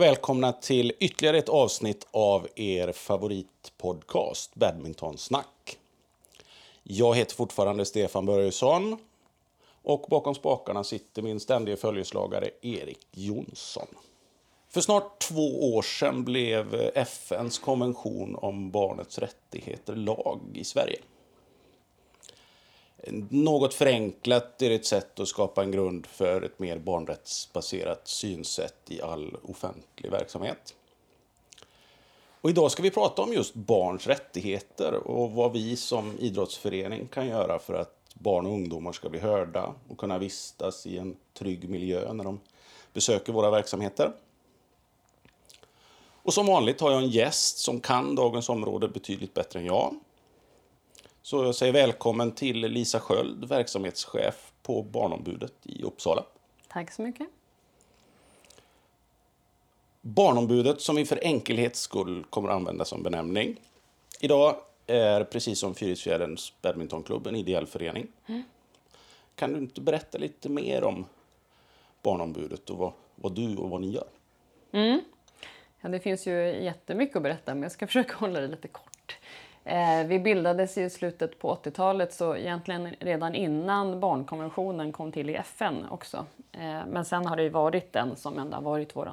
Och välkomna till ytterligare ett avsnitt av er favoritpodcast Badmintonsnack. Jag heter fortfarande Stefan Börjesson och bakom spakarna sitter min ständige följeslagare Erik Jonsson. För snart två år sedan blev FNs konvention om barnets rättigheter lag i Sverige. Något förenklat är det ett sätt att skapa en grund för ett mer barnrättsbaserat synsätt i all offentlig verksamhet. Och idag ska vi prata om just barns rättigheter och vad vi som idrottsförening kan göra för att barn och ungdomar ska bli hörda och kunna vistas i en trygg miljö när de besöker våra verksamheter. Och som vanligt har jag en gäst som kan dagens område betydligt bättre än jag. Så jag säger välkommen till Lisa Sköld, verksamhetschef på Barnombudet i Uppsala. Tack så mycket. Barnombudet, som vi för enkelhets skull kommer att använda som benämning. Idag är precis som Fyrisfjärdens badmintonklubb en ideell förening. Mm. Kan du inte berätta lite mer om Barnombudet och vad, vad du och vad ni gör? Mm. Ja, det finns ju jättemycket att berätta, men jag ska försöka hålla det lite kort. Eh, vi bildades i slutet på 80-talet, så egentligen redan innan barnkonventionen kom till i FN också. Eh, men sen har det ju varit den som ändå har varit vår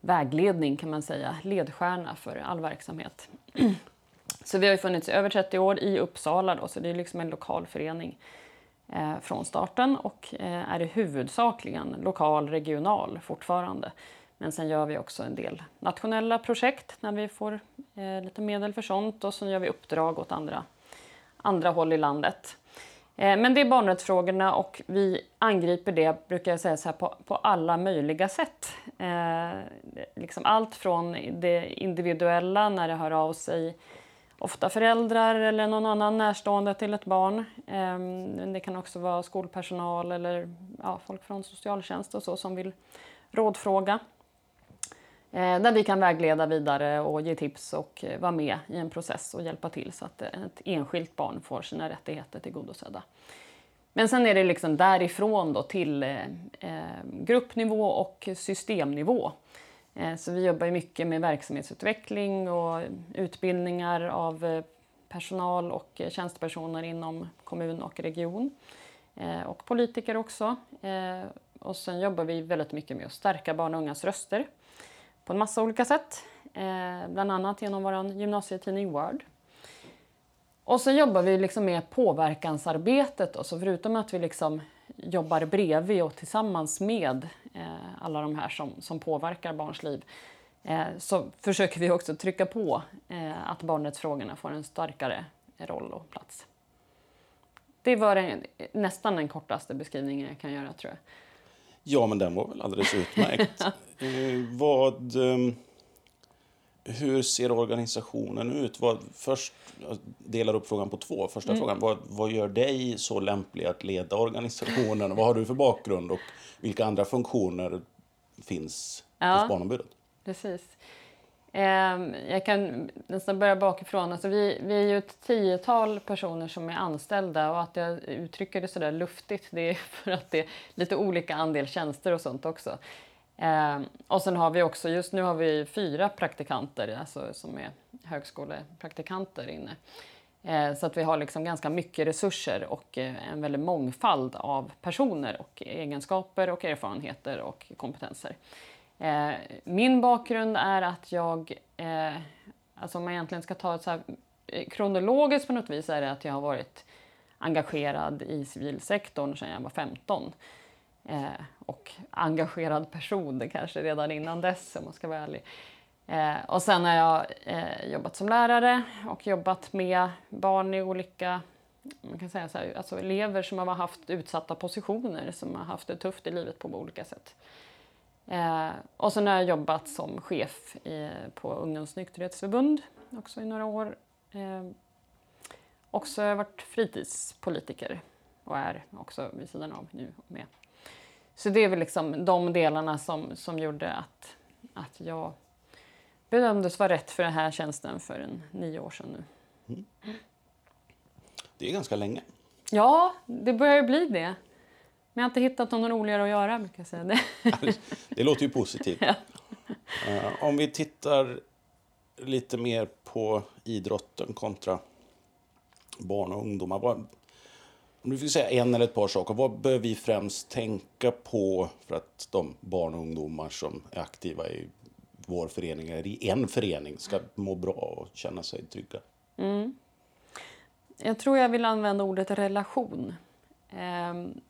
vägledning, kan man säga, ledstjärna för all verksamhet. Så vi har funnits i över 30 år i Uppsala, då, så det är liksom en lokal förening eh, från starten och är i huvudsakligen lokal, regional fortfarande. Men sen gör vi också en del nationella projekt när vi får eh, lite medel för sånt och sen gör vi uppdrag åt andra, andra håll i landet. Eh, men det är barnrättsfrågorna och vi angriper det, brukar jag säga, så här, på, på alla möjliga sätt. Eh, liksom allt från det individuella, när det hör av sig ofta föräldrar eller någon annan närstående till ett barn. Eh, det kan också vara skolpersonal eller ja, folk från socialtjänst och så som vill rådfråga. Eh, där vi kan vägleda vidare och ge tips och eh, vara med i en process och hjälpa till så att eh, ett enskilt barn får sina rättigheter tillgodosedda. Men sen är det liksom därifrån då till gruppnivå och systemnivå. Så vi jobbar mycket med verksamhetsutveckling och utbildningar av personal och tjänstepersoner inom kommun och region. Och politiker också. Och sen jobbar vi väldigt mycket med att stärka barn och ungas röster på en massa olika sätt. Eh, bland annat genom vår gymnasietidning Word. Och så jobbar vi liksom med påverkansarbetet. Då. Så förutom att vi liksom jobbar bredvid och tillsammans med eh, alla de här som, som påverkar barns liv eh, så försöker vi också trycka på eh, att barnrättsfrågorna får en starkare roll och plats. Det var en, nästan den kortaste beskrivningen jag kan göra tror jag. Ja, men den var väl alldeles utmärkt. eh, vad, eh, hur ser organisationen ut? Vad, först, jag delar upp frågan på två. Första mm. frågan, vad, vad gör dig så lämplig att leda organisationen? vad har du för bakgrund och vilka andra funktioner finns ja, hos Barnombudet? Precis. Ehm, jag kan nästan börja bakifrån. Alltså vi, vi är ju ett tiotal personer som är anställda och att jag uttrycker det sådär luftigt det är för att det är lite olika andel tjänster och sånt också. Ehm, och sen har vi också, just nu har vi fyra praktikanter alltså, som är högskolepraktikanter inne. Ehm, så att vi har liksom ganska mycket resurser och eh, en väldig mångfald av personer och egenskaper och erfarenheter och kompetenser. Eh, min bakgrund är att jag, eh, alltså om man egentligen ska ta ett så här, eh, kronologiskt på något vis, är det att jag har varit engagerad i civilsektorn sedan jag var 15. Eh, och engagerad person kanske redan innan dess om man ska vara ärlig. Eh, och sen har jag eh, jobbat som lärare och jobbat med barn i olika man kan säga så här, alltså elever som har haft utsatta positioner, som har haft det tufft i livet på olika sätt. Eh, och sen har jag jobbat som chef i, på Ungdomsnykterhetsförbund också i några år. Eh, också har jag varit fritidspolitiker och är också vid sidan av nu med. Så det är väl liksom de delarna som, som gjorde att, att jag bedömdes vara rätt för den här tjänsten för en nio år sedan nu. Mm. Det är ganska länge. Ja, det börjar ju bli det. Men jag har inte hittat någon roligare att göra, brukar jag säga. Det, det låter ju positivt. Ja. Eh, om vi tittar lite mer på idrotten kontra barn och ungdomar. Vad, om du fick säga en eller ett par saker, vad bör vi främst tänka på för att de barn och ungdomar som är aktiva i vår förening, eller i en förening, ska må bra och känna sig trygga? Mm. Jag tror jag vill använda ordet relation. Ehm,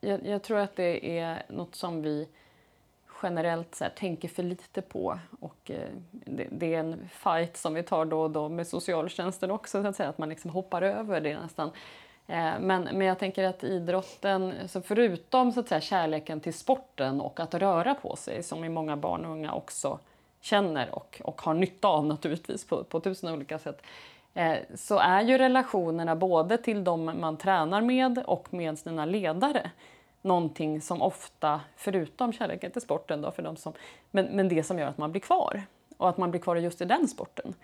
jag, jag tror att det är något som vi generellt så här, tänker för lite på. Och, eh, det, det, är en fight som vi tar då och då med socialtjänsten också, så att, säga, att man liksom hoppar över det nästan. Eh, men, men jag tänker att idrotten, så förutom så att säga, kärleken till sporten och att röra på sig, som i många barn och unga också känner och, och har nytta av naturligtvis på, på tusen olika sätt, eh, Eh, så är ju relationerna både till de man tränar med och med sina ledare någonting som ofta, förutom kärleken till sporten, då, för de som, men, men det som gör att man blir kvar. Och att man blir kvar just i den sporten,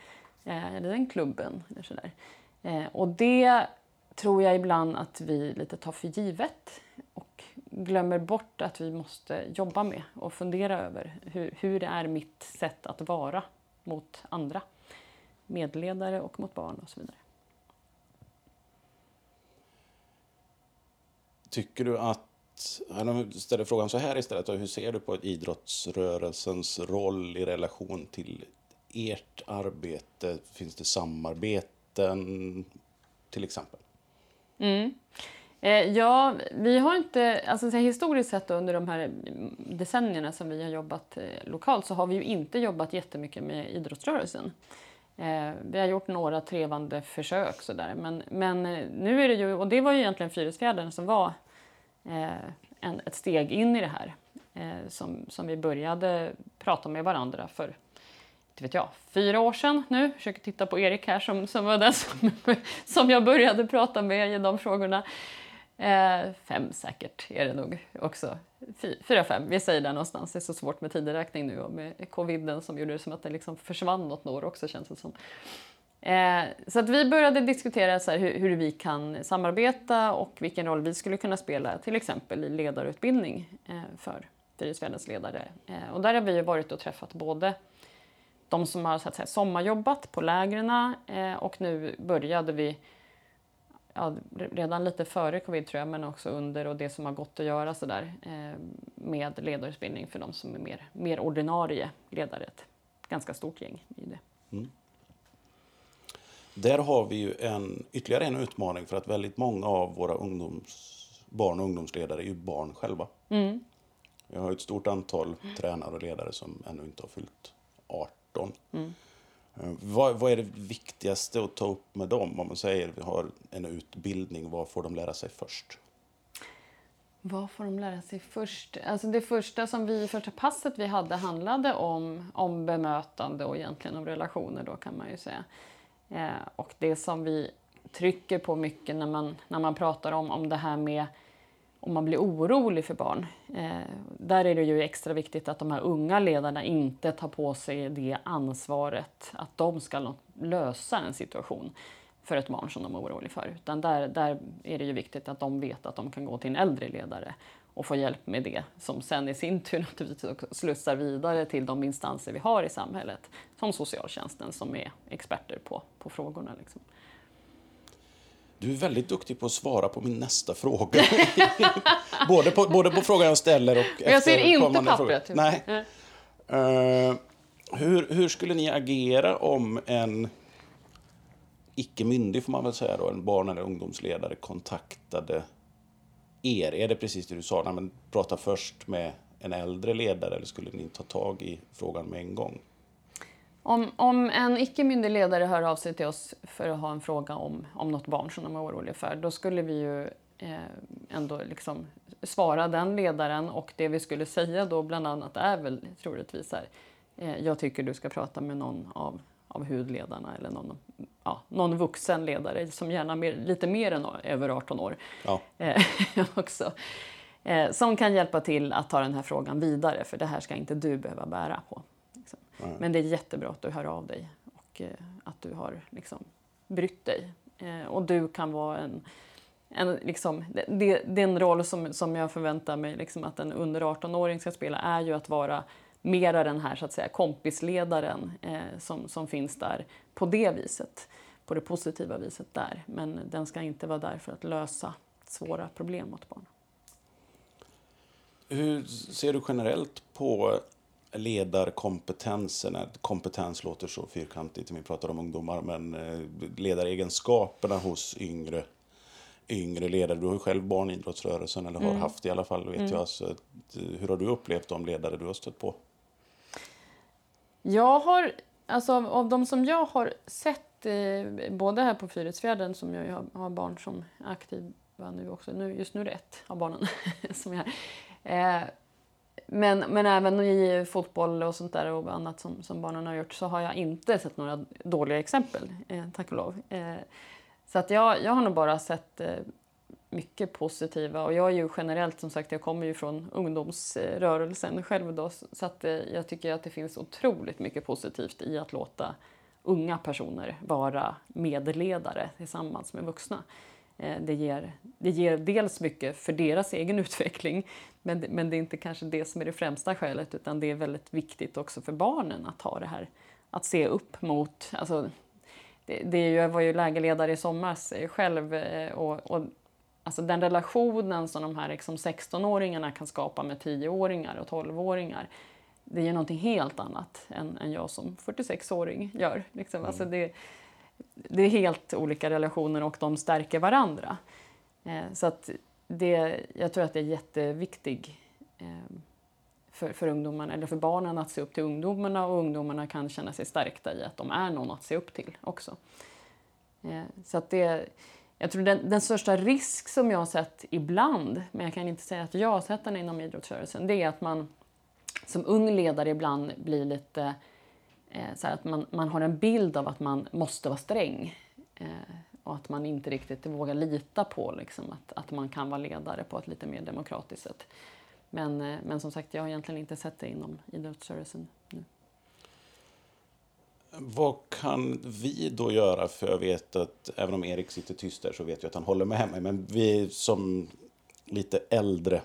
eh, eller den klubben. Eller sådär. Eh, och det tror jag ibland att vi lite tar för givet och glömmer bort att vi måste jobba med och fundera över hur, hur det är mitt sätt att vara mot andra medledare och mot barn och så vidare. Tycker du att han ställer frågan så här istället. Hur ser du på idrottsrörelsens roll i relation till ert arbete? Finns det samarbeten till exempel? Mm. Eh, ja, vi har inte, alltså så historiskt sett under de här decennierna som vi har jobbat eh, lokalt så har vi ju inte jobbat jättemycket med idrottsrörelsen. Eh, vi har gjort några trevande försök sådär, men, men eh, nu är det ju, och det var ju egentligen Fyrisfjädern som var Eh, en, ett steg in i det här eh, som, som vi började prata med varandra för inte vet jag, fyra år sedan nu. Jag försöker titta på Erik här som, som var den som, som jag började prata med i de frågorna. Eh, fem säkert är det nog också. fyra, fem, vi säger där någonstans. Det är så svårt med tideräkning nu och med coviden som gjorde det som att det liksom försvann något år också känns det som. Eh, så att vi började diskutera så hur, hur, vi kan samarbeta och vilken roll vi skulle kunna spela till exempel i ledarutbildning eh, för Fyrisfjällens ledare. Eh, och där har vi ju varit och träffat både de som har så att säga, sommarjobbat på lägren eh, och nu började vi ja, redan lite före covid tror jag, men också under och det som har gått att göra så där, eh, med ledarutbildning för de som är mer, mer ordinarie ledare. Ett ganska stort gäng i det. Mm. Där har vi ju en, ytterligare en utmaning för att väldigt många av våra ungdoms, barn och ungdomsledare är ju barn själva. Mm. Har ett stort antal mm. tränare och ledare som ännu inte har fyllt 18. Mm. Eh, vad, vad, är det viktigaste att ta upp med dem? Om man säger vi har en utbildning, vad får de lära sig först? Vad får de lära sig först? Alltså det första som vi, första passet vi hade handlade om, om bemötande och egentligen om relationer då kan man ju säga. Eh, och det som vi trycker på mycket när man, när man pratar om, om det här med om man blir orolig för barn. Eh, där är det ju extra viktigt att de här unga ledarna inte tar på sig det ansvaret att de ska lösa en situation för ett barn som de är oroliga för. Utan där, där är det ju viktigt att de vet att de kan gå till en äldre ledare och få hjälp med det som sen i sin tur naturligtvis slussar vidare till de instanser vi har i samhället som socialtjänsten som är experter på, på frågorna. Liksom. Du är väldigt duktig på att svara på min nästa fråga. både, på, både på frågan jag ställer och efter Jag ser inte pappret. Nej. Uh, hur, hur skulle ni agera om en icke myndig, får man väl säga, då, en barn eller ungdomsledare kontaktade er? Är det precis det du sa, nej, men prata först med en äldre ledare eller skulle ni ta tag i frågan med en gång? Om, om en icke myndig ledare hör av sig till oss för att ha en fråga om, om något barn som de är oroliga för, då skulle vi ju eh, ändå liksom svara den ledaren och det vi skulle säga då bland annat är väl troligtvis här, eh, jag tycker du ska prata med någon av, av hudledarna eller någon ja, någon vuxen ledare som gärna mer, lite mer än över 18 år ja. Eh, också. Eh, som kan hjälpa till att ta den här frågan vidare för det här ska inte du behöva bära på. Men det är jättebra att du hör av dig och eh, att du har liksom, brytt dig. och du kan vara en, en, liksom, det, den roll som, som jag förväntar mig liksom, att en under 18-åring ska spela är ju att vara mera den här så att säga, kompisledaren eh, som, som finns där på det viset, på det positiva viset där. Men den ska inte vara där för att lösa svåra problem åt barn. Hur ser du generellt på ledarkompetensen? Kompetens låter så fyrkantigt när vi pratar om ungdomar, men eh, ledaregenskaperna hos yngre, yngre ledare. Du har ju själv barn i idrottsrörelsen, eller har mm. haft i alla fall, vet mm. jag. Så, eh, hur har du upplevt de ledare du har stött på? Jag har, alltså av de som jag har sett, eh, både här på Fyrisfjärden som jag har, har barn som är aktiva nu också, nu, just nu är det ett av barnen som är här. Eh, men, men även i fotboll och sånt där och annat som, som barnen har gjort så har jag inte sett några dåliga exempel, eh, tack och lov. Eh, så att jag, jag har nog bara sett eh, mycket positiva och jag är ju generellt som sagt, jag kommer ju från ungdomsrörelsen själv då så att eh, jag tycker att det finns otroligt mycket positivt i att låta unga personer vara medledare tillsammans med vuxna. Eh, det ger, det ger dels mycket för deras egen utveckling men, men det är inte kanske det som är det främsta skälet utan det är väldigt viktigt också för barnen att ha det här att se upp mot. Alltså, det, det är ju, jag var ju lägerledare i somras själv eh, och, och alltså den relationen som de här liksom 16-åringarna kan skapa med 10-åringar och 12-åringar det är ju någonting helt annat än, än jag som 46-åring gör. Liksom. Mm. Alltså det, det är helt olika relationer och de stärker varandra. Eh, så att det, jag tror att det är jätteviktigt eh, för, för ungdomarna, eller för barnen att se upp till ungdomarna och ungdomarna kan känna sig stärkta i att de är någon att se upp till också. Eh, så att det, jag tror den, den största risk som jag har sett ibland, men jag kan inte säga att jag har sett den inom idrottsrörelsen, det är att man som ung ledare ibland blir lite eh, Eh, så att man, man har en bild av att man måste vara sträng. Eh, och att man inte riktigt vågar lita på liksom, att, att man kan vara ledare på ett lite mer demokratiskt sätt. Men, eh, men som sagt, jag har egentligen inte sett det inom idrottsrörelsen nu. Vad kan vi då göra? För jag vet att, även om Erik sitter tyst där så vet jag att han håller med mig. Men vi som lite äldre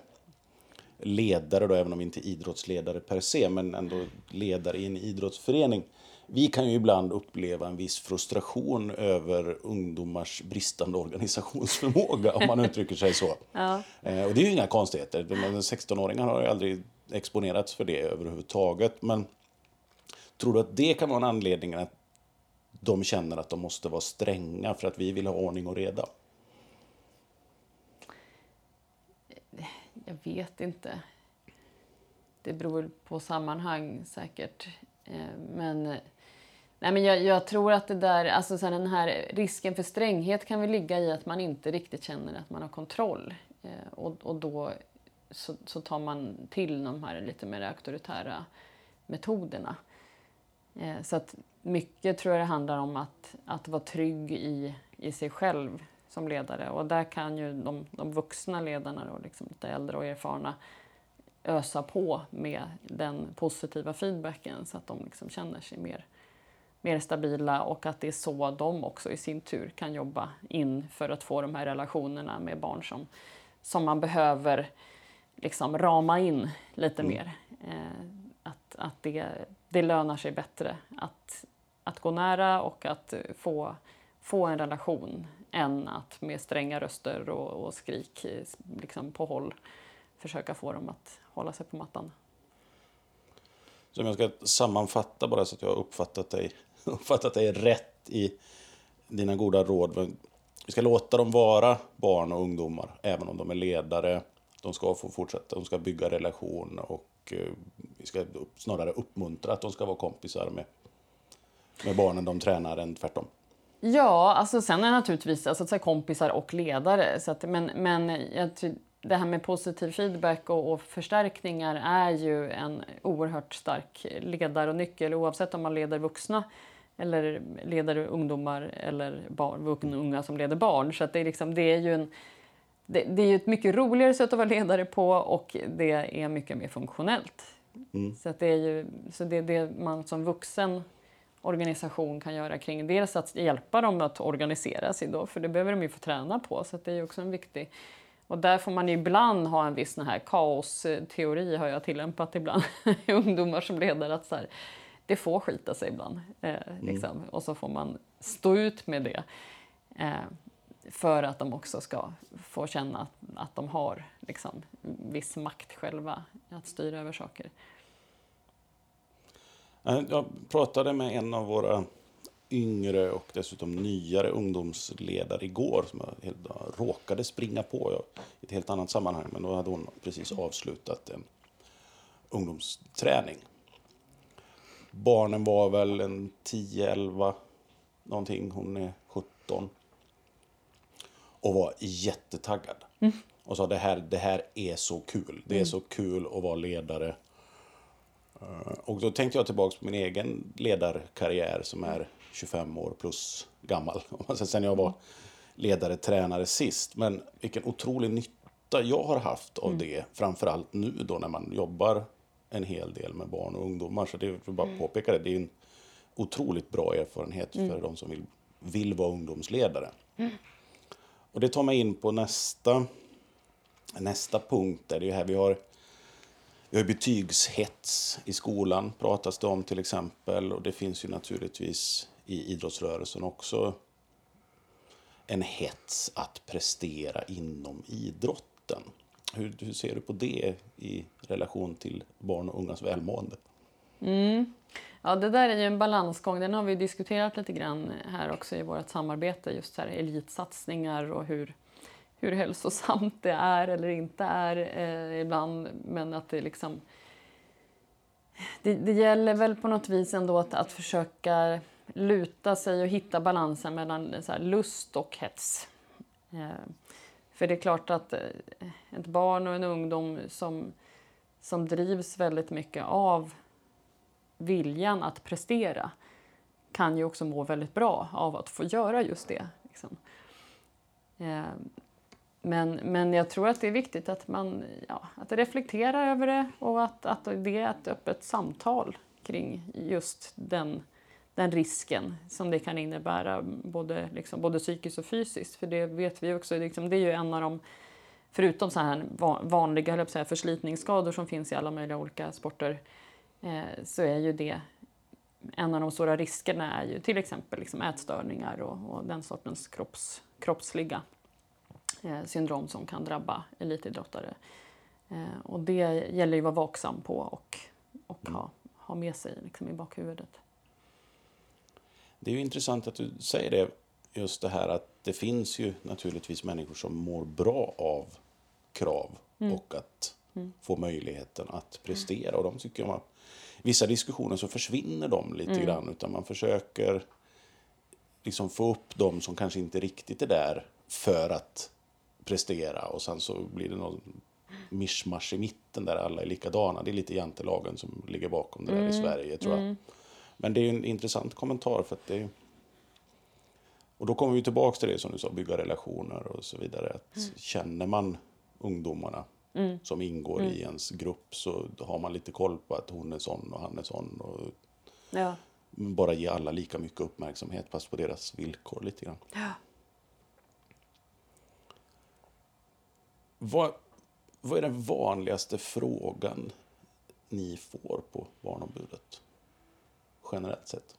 ledare då, även om inte idrottsledare per se, men ändå ledare i en idrottsförening. Vi kan ju ibland uppleva en viss frustration över ungdomars bristande organisationsförmåga, om man uttrycker sig så. Ja. Eh, och det är ju inga konstigheter. 16-åringar har ju aldrig exponerats för det överhuvudtaget. Men tror du att det kan vara en anledning att de känner att de måste vara stränga för att vi vill ha ordning och reda? Jag vet inte. Det beror på sammanhang säkert. Eh, men, eh, nej men jag, jag, tror att det där, alltså så den här risken för stränghet kan väl ligga i att man inte riktigt känner att man har kontroll. Eh, och, och då så, så tar man till de här lite mer auktoritära metoderna. Så att mycket tror jag det handlar om att, att vara trygg i, i sig själv som ledare. Och där kan ju de, de vuxna ledarna, då, liksom lite äldre och erfarna, ösa på med den positiva feedbacken så att de liksom känner sig mer, mer stabila och att det är så de också i sin tur kan jobba in för att få de här relationerna med barn som, som man behöver liksom rama in lite mm. mer. Eh, att att det, det lönar sig bättre att, att gå nära och att få, få en relation än att med stränga röster och, och skrik eh, liksom på håll försöka få dem att hålla sig på mattan. Så om jag ska sammanfatta bara så att jag har uppfattat dig, uppfattat dig rätt i dina goda råd. Vi ska låta dem vara barn och ungdomar, även om de är ledare. De ska få fortsätta, de ska bygga relation och eh, vi ska snarare uppmuntra att de ska vara kompisar med, med barnen de tränar än tvärtom. Ja, alltså sen är naturligtvis alltså, så kompisar och ledare. Så att, men men jag, det här med positiv feedback och, och, förstärkningar är ju en oerhört stark ledare och nyckel oavsett om man leder vuxna eller leder ungdomar eller barn, unga som leder barn. Så det, är liksom, det är ju en, det, det, är ett mycket roligare sätt att vara ledare på och det är mycket mer funktionellt. Mm. Så, det är ju, så det det man som vuxen organisation kan göra kring dels att hjälpa dem att organisera sig då, för det behöver de ju få träna på, så det är också en viktig Och där får man ibland ha en viss sån här kaosteori har jag tillämpat ibland ungdomar som ledare. Att så här, det får skita sig ibland. Eh, mm. liksom. mm. Och så får man stå ut med det. Eh, för att de också ska få känna att, att de har liksom, viss makt själva att styra över saker. Jag pratade med en av våra yngre och dessutom nyare ungdomsledare igår som jag råkade springa på i ett helt annat sammanhang. Men då hade hon precis avslutat en ungdomsträning. Barnen var väl en 10-11 någonting. Hon är 17. Och var jättetaggad. Mm. Och sa det här, det här är så kul. Det är mm. så kul att vara ledare. Eh, och då tänkte jag tillbaka på min egen ledarkarriär som är 25 år plus gammal. Sen jag var ledare, tränare sist. Men vilken otrolig nytta jag har haft av mm. det. Framförallt nu då när man jobbar en hel del med barn och ungdomar. Så det är bara mm. påpeka det. Det är en otroligt bra erfarenhet mm. för de som vill, vill vara ungdomsledare. Mm. Och det tar mig in på nästa, nästa punkt. Där det är här vi har vi har betygshets i skolan, pratas det om till exempel. Och det finns ju naturligtvis i idrottsrörelsen också en hets att prestera inom idrotten. Hur, hur ser du på det i relation till barn och ungas välmående? Mm. Ja, det där är ju en balansgång. Den har vi diskuterat lite grann här också i vårt samarbete. Just så här elitsatsningar och hur, hur hälsosamt det är eller inte är eh, ibland. Men att det liksom... Det, det gäller väl på något vis ändå att, att försöka luta sig och hitta balansen mellan här, lust och hets. Eh, för det är klart att eh, ett barn och en ungdom som, som drivs väldigt mycket av viljan att prestera kan ju också må väldigt bra av att få göra just det. Liksom. Eh, men, men jag tror att det är viktigt att man ja, att reflektera över det och att, att det är ett öppet samtal kring just den, den risken som det kan innebära både, liksom, både psykiskt och fysiskt. För det vet vi också, liksom, det är ju en av de förutom så här vanliga säga, förslitningsskador som finns i alla möjliga olika sporter eh, så är ju det en av de stora riskerna är ju till exempel liksom ätstörningar och, och den sortens kropps, kroppsliga syndrom som kan drabba elitidrottare. Eh, och det gäller ju att vara vaksam på och, och mm. ha, ha med sig liksom, i bakhuvudet. Det är ju intressant att du säger det, just det här att det finns ju naturligtvis människor som mår bra av krav mm. och att mm. få möjligheten att prestera. Och de tycker man, vissa diskussioner så försvinner de lite mm. grann utan man försöker liksom få upp dem som kanske inte riktigt är där för att prestera och sen så blir det någon mischmasch i mitten där alla är likadana. Det är lite jantelagen som ligger bakom det där mm. i Sverige tror jag. Mm. Men det är en intressant kommentar för att det och då kommer vi tillbaka till det som du sa, bygga relationer och så vidare. Att mm. Känner man ungdomarna mm. som ingår mm. i ens grupp så har man lite koll på att hon är sån och han är sån. Och ja. Bara ge alla lika mycket uppmärksamhet fast på deras villkor lite grann. Ja. Vad, vad är den vanligaste frågan ni får på Barnombudet? Generellt sett.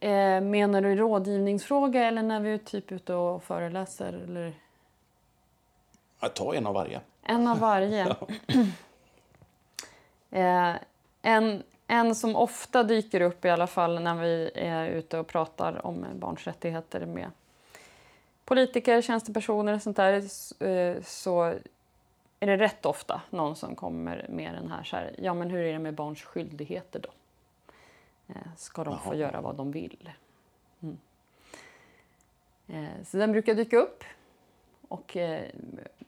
Eh, menar du rådgivningsfråga eller när vi är typ ute och föreläser? Eller? Ta en av varje. En av varje. eh, en, en som ofta dyker upp i alla fall när vi är ute och pratar om barns rättigheter med politiker, tjänstepersoner och sånt där eh, så är det rätt ofta någon som kommer med den här, så här ja men hur är det med barns skyldigheter då? Eh, ska de få göra vad de vill? Mm. Eh, så den brukar dyka upp. Och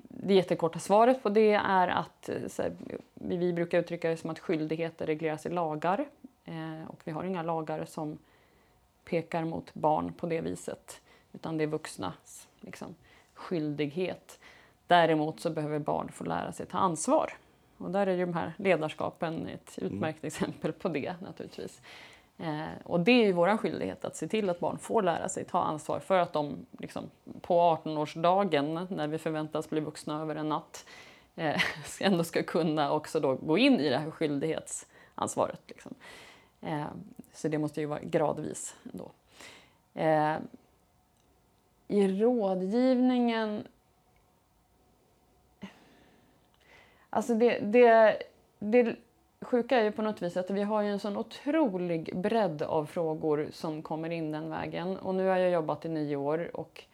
det jättekorta svaret på det är att här, vi brukar uttrycka det som att skyldigheter regleras i lagar. Och vi har inga lagar som pekar mot barn på det viset utan det är vuxnas liksom, skyldighet. Däremot så behöver barn få lära sig ta ansvar. Och där är ju de här ledarskapen ett mm. utmärkt mm. exempel på det naturligtvis. Eh, och det är ju vår skyldighet att se till att barn får lära sig ta ansvar för att de liksom, på 18-årsdagen, när vi förväntas bli vuxna över en natt, eh, ändå ska kunna också då gå in i det här skyldighetsansvaret. Liksom. Eh, så det måste ju vara gradvis. Ändå. I rådgivningen... Alltså det, det, det sjuka är ju på något vis att vi har ju en sån otrolig bredd av frågor som kommer in den vägen. Och nu har jag jobbat i nio år och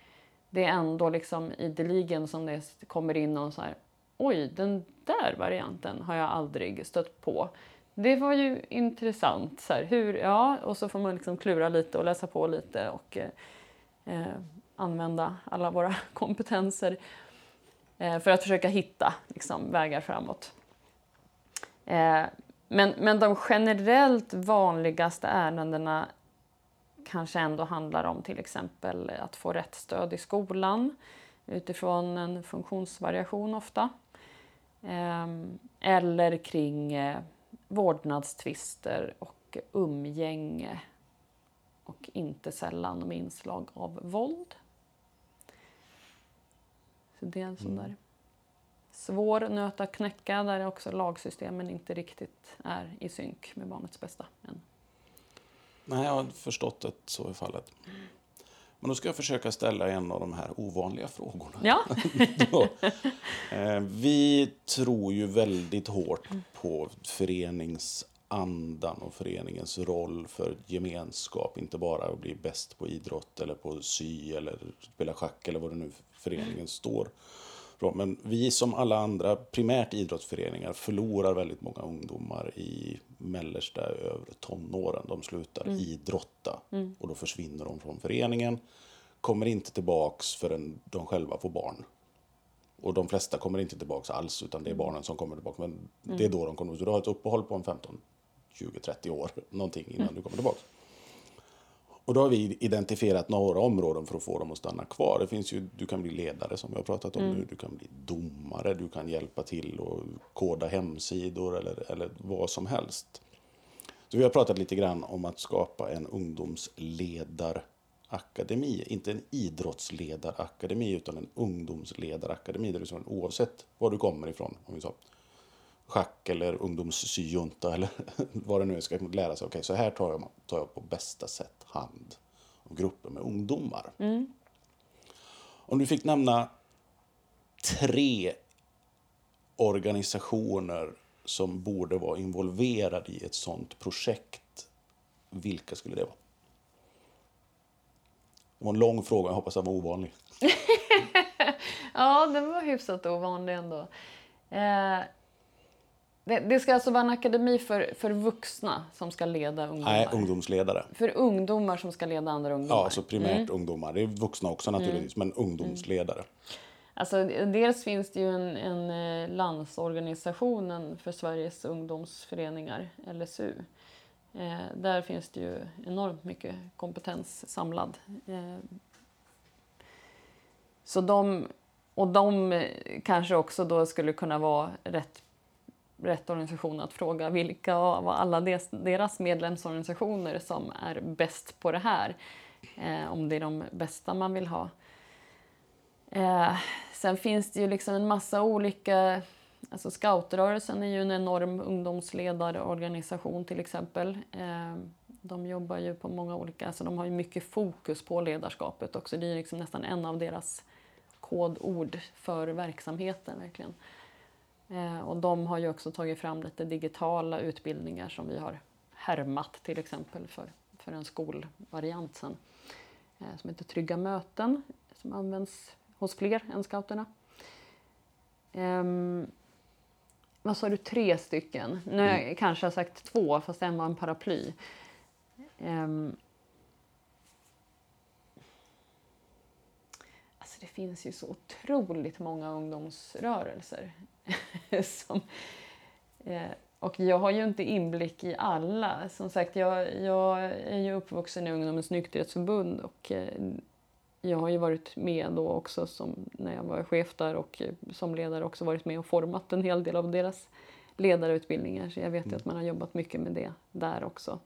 det är ändå liksom ideligen som det kommer in någon så här Oj, den där varianten har jag aldrig stött på. Det var ju intressant. Så här, hur, ja, och så får man liksom klura lite och läsa på lite och eh, eh använda alla våra kompetenser eh, för att försöka hitta liksom, vägar framåt. Eh, men, men de generellt vanligaste ärendena kanske ändå handlar om till exempel att få rätt stöd i skolan utifrån en funktionsvariation ofta. Ehm, eller kring eh, vårdnadstvister och umgänge och inte sällan med inslag av våld. Så det är en sån mm. där svår nöt att knäcka där också lagsystemen inte riktigt är i synk med barnets bästa än. Nej, jag har förstått att så är fallet. Men då ska jag försöka ställa en av de här ovanliga frågorna. Ja. Eh, vi tror ju väldigt hårt på föreningsandan och föreningens roll för gemenskap. Inte bara att bli bäst på idrott eller på sy eller spela schack eller vad det nu föreningen står men vi som alla andra, primärt idrottsföreningar, förlorar väldigt många ungdomar i mellersta övre tonåren. De slutar mm. idrotta mm. och då försvinner de från föreningen. Kommer inte tillbaks förrän de själva får barn. Och de flesta kommer inte tillbaks alls utan det är mm. barnen som kommer tillbaka. Men mm. det är då de kommer. Så du har ett uppehåll på en 15, 20, 30 år någonting innan mm. du kommer tillbaks. Och då har vi identifierat några områden för att få dem att stanna kvar. Det finns ju, du kan bli ledare som jag har pratat om mm. nu, du kan bli domare, du kan hjälpa till och koda hemsidor eller, eller vad som helst. Så vi har pratat lite grann om att skapa en ungdomsledarakademi. Inte en idrottsledarakademi utan en ungdomsledarakademi. Där du, oavsett var du kommer ifrån, om vi sa, schack eller ungdomssyjunta eller vad det nu är ska lära sig. Okej, okay, så här tar jag, tar jag på bästa sätt hand om grupper med ungdomar. Mm. Om du fick nämna tre organisationer som borde vara involverade i ett sånt projekt, vilka skulle det vara? Det var en lång fråga, jag hoppas den var ovanlig. ja, den var hyfsat ovanlig ändå. Eh, det, det, ska alltså vara en akademi för, för vuxna som ska leda ungdomar? Nej, ungdomsledare. För ungdomar som ska leda andra ungdomar? Ja, alltså primärt mm. ungdomar. Det är vuxna också naturligtvis, mm. men ungdomsledare. Mm. Alltså, dels finns det ju en, en eh, landsorganisationen för Sveriges ungdomsföreningar, LSU. Eh, där finns det ju enormt mycket kompetens samlad. Eh, så de, och de eh, kanske också då skulle kunna vara rätt rätt organisation att fråga vilka av alla deras medlemsorganisationer som är bäst på det här. Eh, om det är de bästa man vill ha. Eh, sen finns det ju liksom en massa olika... Alltså scoutrörelsen är ju en enorm ungdomsledarorganisation till exempel. Eh, de jobbar ju på många olika... Alltså de har ju mycket fokus på ledarskapet också. Det är liksom nästan en av deras kodord för verksamheten. verkligen. Eh, och de har ju också tagit fram lite digitala utbildningar som vi har härmat till exempel för, för en skolvariant sen. Eh, som heter Trygga möten som används hos fler än scouterna. Um, vad sa du, tre stycken? Nu har jag mm. kanske har sagt två fast en var en paraply. Um, alltså det finns ju så otroligt många ungdomsrörelser. som, eh, och jag har ju inte inblick i alla. Som sagt, jag, jag är ju uppvuxen i Ungdomens nykterhetsförbund och eh, jag har ju varit med då också som, när jag var chef där och eh, som ledare också varit med och format en hel del av deras ledarutbildningar. Så jag vet ju mm. att man har jobbat mycket med det där också.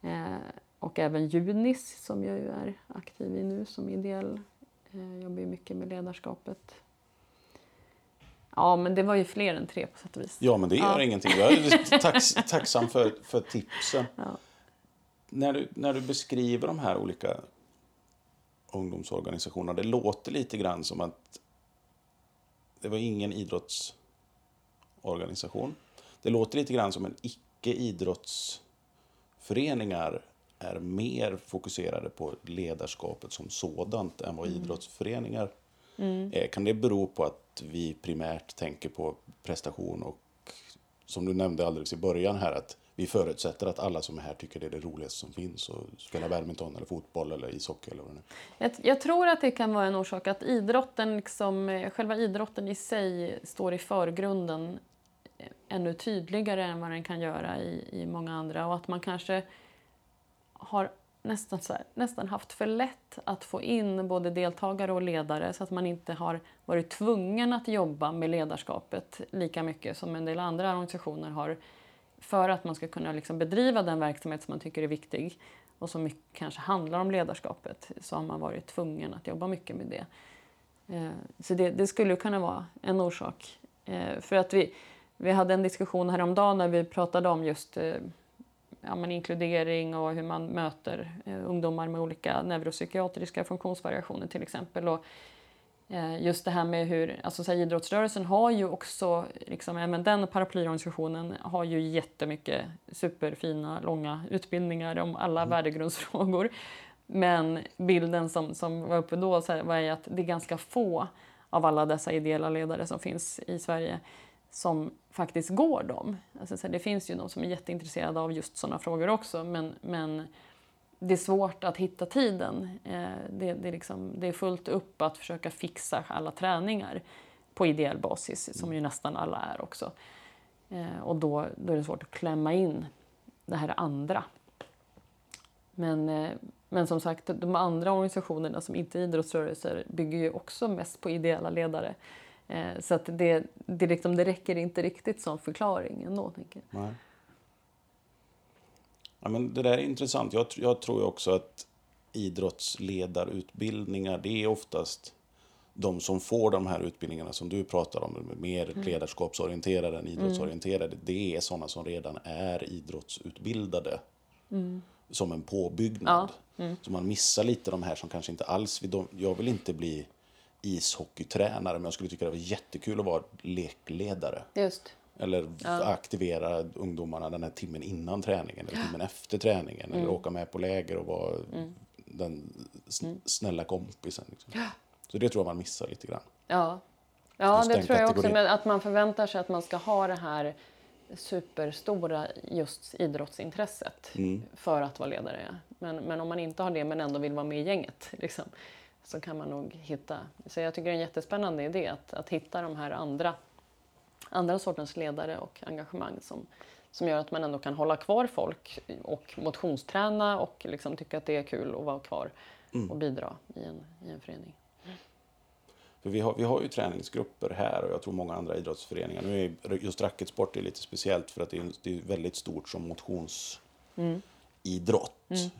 Eh, och även Junis som jag ju är aktiv i nu som ideell. Eh, jobbar ju mycket med ledarskapet. Ja, men det var ju fler än tre på sätt och vis. Ja, men det gör Ja. ingenting. Jag är tax, tacksam för, för tipsen. Ja. När, du, när du beskriver de här olika ungdomsorganisationerna, det låter lite grann som att det var ingen idrottsorganisation. Det låter lite grann som en icke-idrottsföreningar är mer fokuserade på ledarskapet som sådant än vad idrottsföreningar är. Kan det bero på att vi primärt tänker på prestation och som du nämnde alldeles i början här att vi förutsätter att alla som är här tycker det är det roligaste som finns och spela badminton eller fotboll eller ishockey eller vad det nu är. Jag, jag tror att det kan vara en orsak att idrotten, liksom, själva idrotten i sig står i förgrunden ännu tydligare än vad den kan göra i, i många andra och att man kanske har nästan, så här, nästan haft för lätt att få in både deltagare och ledare så att man inte har varit tvungen att jobba med ledarskapet lika mycket som en del andra organisationer har för att man ska kunna liksom bedriva den verksamhet som man tycker är viktig och som mycket kanske handlar om ledarskapet så har man varit tvungen att jobba mycket med det. Eh, så det, det skulle kunna vara en orsak. Eh, för att vi, vi hade en diskussion häromdagen när vi pratade om just eh, ja, men inkludering och hur man möter eh, ungdomar med olika neuropsykiatriska funktionsvariationer till exempel. Och, eh, just det här med hur, alltså så här, idrottsrörelsen har ju också, liksom, även den paraplyorganisationen har ju jättemycket superfina, långa utbildningar om alla värdegrundsfrågor. Men bilden som, som var uppe då så här, var ju att det är ganska få av alla dessa ideella ledare som finns i Sverige som faktiskt går dem. Alltså, så här, det finns ju de som är jätteintresserade av just sådana frågor också men, men det är svårt att hitta tiden. Eh, det, det, är liksom, det är fullt upp att försöka fixa alla träningar på ideell basis, som ju nästan alla är också. Eh, och då, då är det svårt att klämma in det här andra. Men, eh, men som sagt, de andra organisationerna som inte är idrottsrörelser bygger ju också mest på ideella ledare. Eh, Så att det, det, liksom, det räcker inte riktigt som förklaring ändå. Tänker jag. Nej. Ja, men det där är intressant. Jag, jag tror också att idrottsledarutbildningar, det är oftast de som får de här utbildningarna som du pratar om, mer Mm. ledarskapsorienterade än idrottsorienterade, det är sådana som redan är idrottsutbildade som en påbyggnad. Så man missar lite de här som kanske inte alls vill, de, jag vill inte bli ishockeytränare men jag skulle tycka det var jättekul att vara lekledare. Just. Eller aktivera ungdomarna den här timmen innan träningen eller timmen efter träningen. Eller åka med på läger och vara den sn- snälla kompisen. Liksom. Så det tror jag man missar lite grann. Ja, ja det tror jag också. Men att man förväntar sig att man ska ha det här superstora just idrottsintresset Mm. för att vara ledare. ja. Men, men om man inte har det men ändå vill vara med i gänget liksom, så kan man nog hitta... Så jag tycker det är en jättespännande idé att, att hitta de här andra, andra sortens ledare och engagemang som, som gör att man ändå kan hålla kvar folk och motionsträna och liksom tycka att det är kul att vara kvar Mm. och bidra i en, i en förening. För vi har, vi har ju träningsgrupper här och jag tror många andra idrottsföreningar. Nu är just racketsport är lite speciellt för att det är, det är väldigt stort som motionsidrott.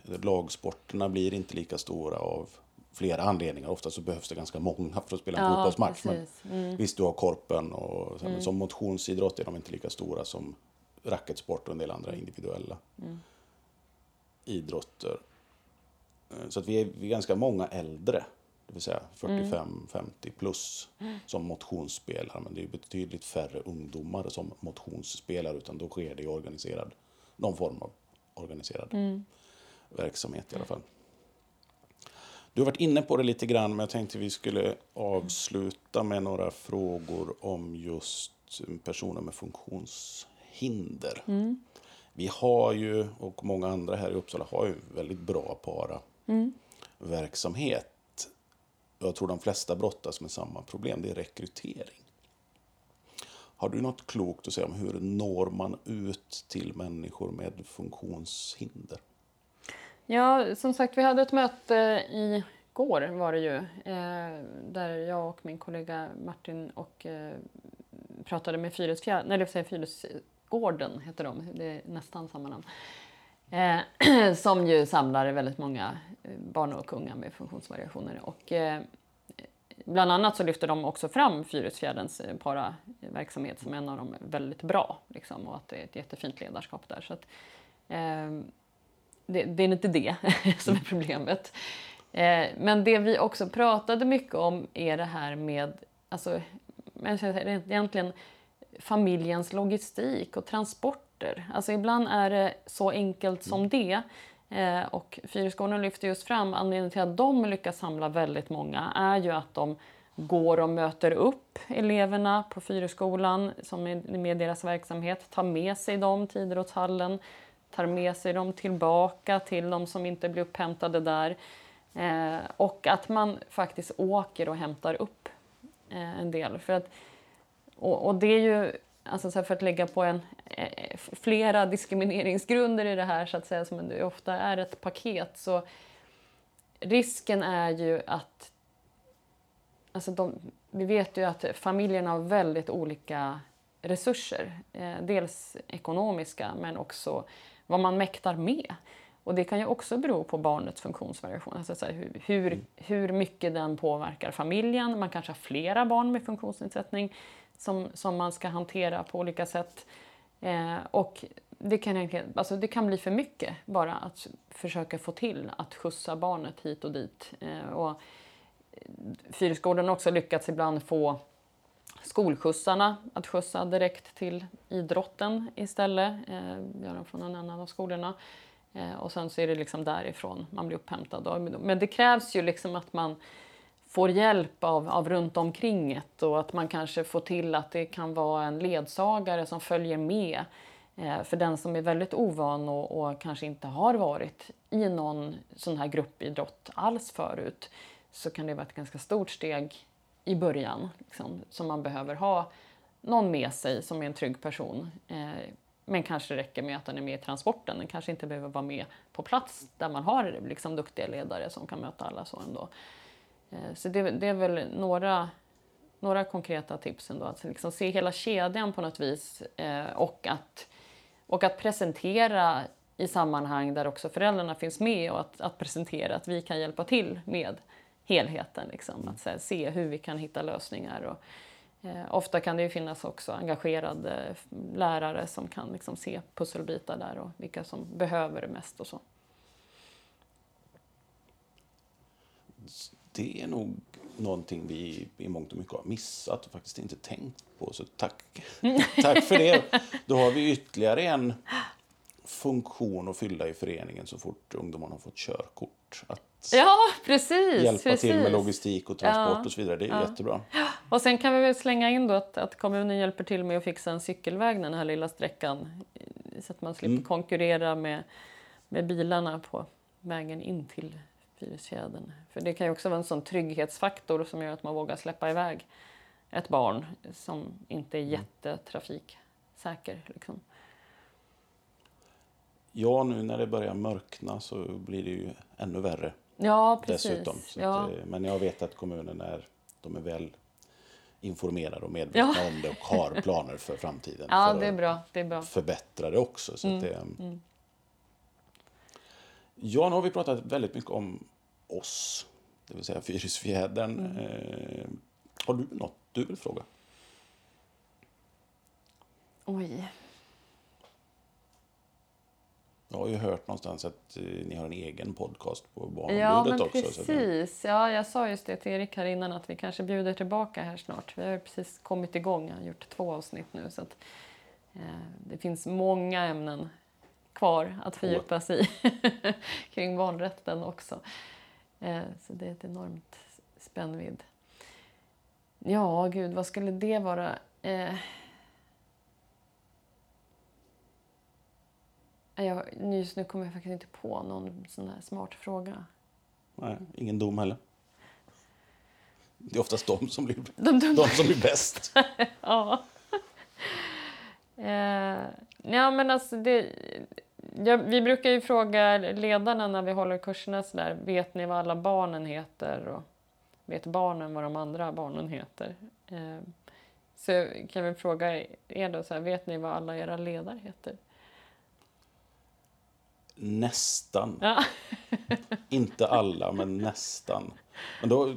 Lagsporterna blir inte lika stora av flera anledningar. Ofta så behövs det ganska många för att spela en Ja, fotbollsmatch. Men. Mm. Visst, du har korpen och så, men som motionsidrott är de inte lika stora som racketsport och en del andra individuella idrotter. Eh, Så att vi är, vi är ganska många äldre, det vill säga 45-50 plus, som motionsspelare. Men det är betydligt färre ungdomar som motionsspelar utan då sker det i organiserad, någon form av organiserad verksamhet i alla fall. Du har varit inne på det lite grann, men jag tänkte vi skulle avsluta med några frågor om just personer med funktionshinder. Vi har ju, och många andra här i Uppsala har ju väldigt bra para-verksamhet. Jag tror de flesta brottas med samma problem, det är rekrytering. Har du något klokt att säga om hur når man ut till människor med funktionshinder? Ja, som sagt, vi hade ett möte igår var det ju, eh, där jag och min kollega Martin och eh, pratade med Fyrisgården heter de, det är nästan samma namn. Eh, som ju samlar väldigt många eh, barn och unga med funktionsvariationer. Och, eh, bland annat så lyfter de också fram Fyrisfjärdens eh, paraverksamhet som en av de väldigt bra. Liksom, och att det är ett jättefint ledarskap där. Så att, eh, det, det, är inte det som är problemet. Eh, men det vi också pratade mycket om är det här med alltså, egentligen familjens logistik och transporter. Alltså ibland är det så enkelt som det. Eh, och Fyrisgården lyfter just fram anledningen till att de lyckas samla väldigt många är ju att de går och möter upp eleverna på Fyrisskolan som är med deras verksamhet, tar med sig dem till idrottshallen, tar med sig dem tillbaka till de som inte blir upphämtade där. Eh, och att man faktiskt åker och hämtar upp eh, en del. För att, och, och det är ju alltså så för att lägga på en, eh, flera diskrimineringsgrunder i det här så att säga, som det ofta är ett paket, så risken är ju att Alltså de, vi vet ju att familjerna har väldigt olika resurser. Eh, dels ekonomiska, men också vad man mäktar med. Och det kan ju också bero på barnets funktionsvariation, alltså så hur, hur, mm. hur mycket den påverkar familjen. Man kanske har flera barn med funktionsnedsättning som, som man ska hantera på olika sätt. Eh, och det kan, alltså det kan bli för mycket bara att försöka få till att skjutsa barnet hit och dit. Eh, och Fyrisgården har också lyckats ibland få skolskjutsarna att skjutsa direkt till idrotten istället. Eh, gör de från en annan av skolorna. Eh, och sen så är det liksom därifrån man blir upphämtad. Men det krävs ju liksom att man får hjälp av, av runt omkringet och att man kanske får till att det kan vara en ledsagare som följer med. Eh, för den som är väldigt ovan och, och, kanske inte har varit i någon sån här gruppidrott alls förut så kan det vara ett ganska stort steg i början liksom, som man behöver ha någon med sig som är en trygg person. Eh, men kanske räcker med att den är med i transporten. Den kanske inte behöver vara med på plats där man har liksom, duktiga ledare som kan möta alla så ändå. Eh, så det, det, är väl några, några konkreta tips ändå. Att liksom se hela kedjan på något vis eh, och, att, och att presentera i sammanhang där också föräldrarna finns med och att, att presentera att vi kan hjälpa till med helheten. Liksom. Att här, se hur vi kan hitta lösningar. Och, eh, ofta kan det ju finnas också engagerade lärare som kan liksom, se pusselbitar där och vilka som behöver det mest och så. Det är nog någonting vi i mångt och mycket har missat och faktiskt inte tänkt på. Så tack, tack för det. Då har vi ytterligare en funktion att fylla i föreningen så fort ungdomarna har fått körkort. Att ja, precis, hjälpa precis. till med logistik och transport ja, och så vidare. Det är ja. jättebra. Och sen kan vi väl slänga in då att, att kommunen hjälper till med att fixa en cykelväg den här lilla sträckan så att man slipper mm. konkurrera med, med bilarna på vägen in till Fyrisfjädern. För det kan ju också vara en sån trygghetsfaktor som gör att man vågar släppa iväg ett barn som inte är mm. jättetrafiksäker. Liksom. Ja, nu när det börjar mörkna så blir det ju ännu värre. Ja, precis. Dessutom. Ja. Att, eh, men jag vet att kommunen är, de är väl informerade och medvetna ja. om det och har planer för framtiden. Ja, för det är bra. Det är bra. Förbättra det också. Så mm. det, mm. Ja, nu har vi pratat väldigt mycket om oss, det vill säga Fyrisfjädern. Mm. Eh, har du något du vill fråga? Oj. Jag har ju hört någonstans att eh, ni har en egen podcast på Barnombudet ja, men också. Precis. Ja, jag sa just det till Erik här innan att vi kanske bjuder tillbaka här snart. Vi har precis kommit igång, jag har gjort två avsnitt nu. Så att, eh, det finns många ämnen kvar att fördjupa sig i kring barnrätten också. Eh, så det är ett enormt spännvidd. Ja, gud, vad skulle det vara? Eh, Jag, just nu kommer jag faktiskt inte på någon sån här smart fråga. Nej, ingen dom heller. Det är oftast de som blir, de, de. de som blir bäst. ja. Eh, ja, men alltså det, ja, vi brukar ju fråga ledarna när vi håller kurserna så där, vet ni vad alla barnen heter? Och vet barnen vad de andra barnen heter? Eh, så kan vi fråga er då, så här, vet ni vad alla era ledare heter? Nästan. Ja. Inte alla, men nästan. Men då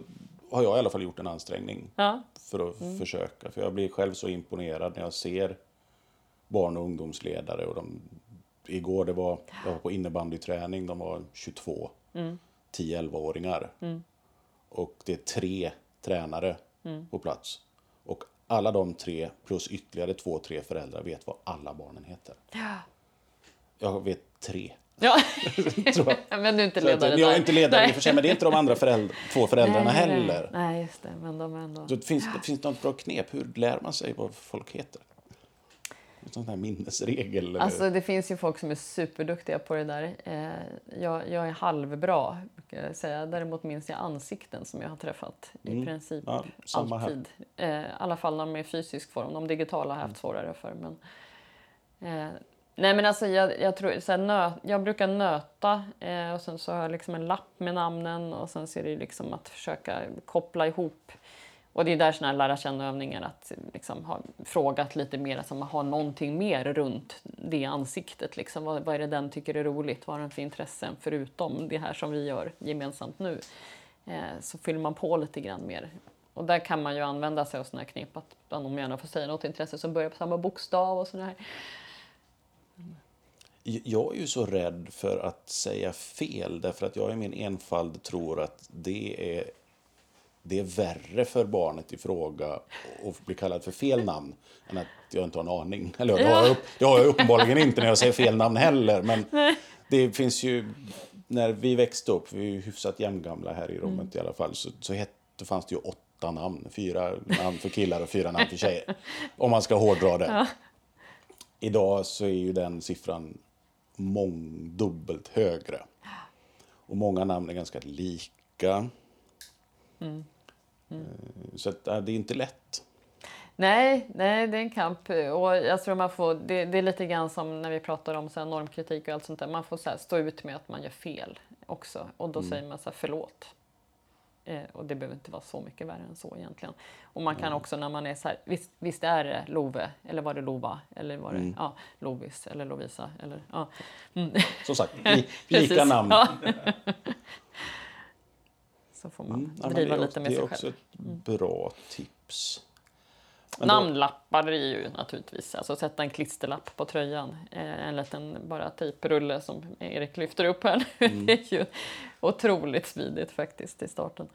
har jag i alla fall gjort en ansträngning Ja. för att försöka. För jag blir själv så imponerad när jag ser barn och ungdomsledare. Och de, igår det var, jag var på innebandyträning, de var 22, 10-11-åringar. Och det är tre tränare på plats. Och alla de tre plus ytterligare två, tre föräldrar vet vad alla barnen heter. Jag vet tre. Ja. Jag. men du är inte att, ledare jag är där. inte ledare i och för sig, men det är inte de andra föräldrar, två föräldrarna Nej, heller. Nej, just det. Men de är ändå... Så det finns, det finns något bra knep. Hur lär man sig vad folk heter? Sån här minnesregel? Eller? Alltså det finns ju folk som är superduktiga på det där. Eh, jag, jag är halvbra, brukar jag säga. Däremot minns jag ansikten som jag har träffat i princip Ja, samma här. alltid. Eh, I alla fall när de är i fysisk form. De digitala har jag haft svårare för. Men, eh, nej men alltså jag, jag, tror, så här, nö, jag brukar nöta eh, och sen så har jag liksom en lapp med namnen och sen så är det liksom att försöka koppla ihop och det är där sådana här lära känna-övningar, att liksom ha frågat lite mer, alltså man har någonting mer runt det ansiktet. Liksom. Vad, vad är det den tycker är roligt? Vad har den för intressen förutom det här som vi gör gemensamt nu? Eh, så fyller man på lite grann mer. Och där kan man ju använda sig av sådana här knep, att om gärna får säga något intresse som börjar på samma bokstav och sådär. Jag är ju så rädd för att säga fel därför att jag i min enfald tror att det är, det är värre för barnet i fråga att bli kallad för fel namn än att jag inte har en aning. Eller det har jag, det har jag uppenbarligen inte när jag säger fel namn heller. Men det finns ju, när vi växte upp, vi är ju hyfsat jämngamla här i rummet i alla fall, så, så hette, fanns det ju åtta namn. Fyra namn för killar och fyra namn för tjejer. Om man ska hårdra det. Idag så är ju den siffran mångdubbelt högre. Och många namn är ganska lika. Eh, Så att, det är inte lätt. Nej, nej, det är en kamp. Och jag tror man får, det, det är lite grann som när vi pratar om så här normkritik och allt sånt där. Man får så stå ut med att man gör fel också. Och då säger man så här, förlåt. Eh, och det behöver inte vara så mycket värre än så egentligen. Och man kan också när man är så här, visst, visst är det Love, eller var det Lova, eller var det ja, Lovis, eller Lovisa, eller ja. Mm. Som sagt, li, lika Precis. namn. Ja. så får man Mm, ja, driva är lite också, med det är sig också själv. ett bra tips. Men Namnlappar är ju naturligtvis, alltså sätta en klisterlapp på tröjan. Eh, en liten bara tejprulle som Erik lyfter upp här nu. Mm. Det är ju otroligt smidigt faktiskt i starten.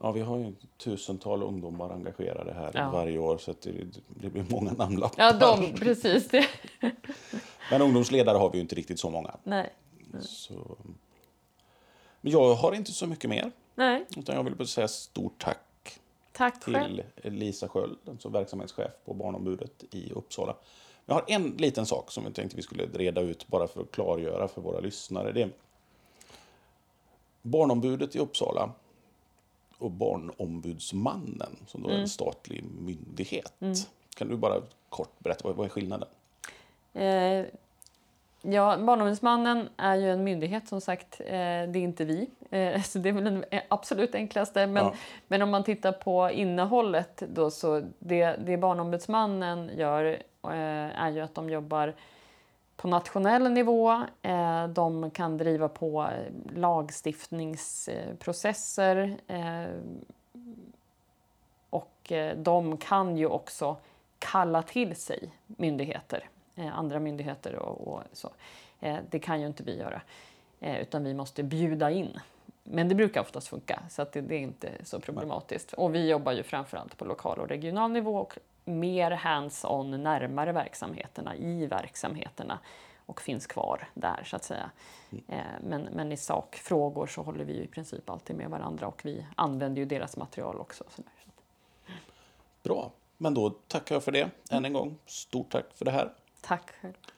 Ja, vi har ju tusental ungdomar engagerade här Ja. varje år så det, det blir många namnlappar. Ja, de, precis. Det. Men ungdomsledare har vi ju inte riktigt så många. Nej. Så... Men jag har inte så mycket mer. Nej, Utan jag vill bara säga stort tack tack själv. till Lisa Sköld, som verksamhetschef på Barnombudet i Uppsala. Jag har en liten sak som jag tänkte vi skulle reda ut bara för att klargöra för våra lyssnare. Det är Barnombudet i Uppsala och Barnombudsmannen, som då är en statlig myndighet. Kan du bara kort berätta, vad vad är skillnaden? Eh, ja, Barnombudsmannen är ju en myndighet som sagt. Eh, det är inte vi. Eh, så det är väl den absolut enklaste. Men, Ja. men om man tittar på innehållet då så det, det Barnombudsmannen gör eh, är ju att de jobbar på nationell nivå. De kan driva på lagstiftningsprocesser. Och de kan ju också kalla till sig myndigheter, andra myndigheter och, och så. Eh, det kan ju inte vi göra, eh, utan vi måste bjuda in. Men det brukar oftast funka, så att det, det är inte så problematiskt. Och vi jobbar ju framförallt på lokal och regional nivå och mer hands-on närmare verksamheterna, i verksamheterna och finns kvar där så att säga. Eh, Men, men i sakfrågor så håller vi ju i princip alltid med varandra och vi använder ju deras material också. Bra, men då tackar jag för det än en gång. Stort tack för det här. Tack själv.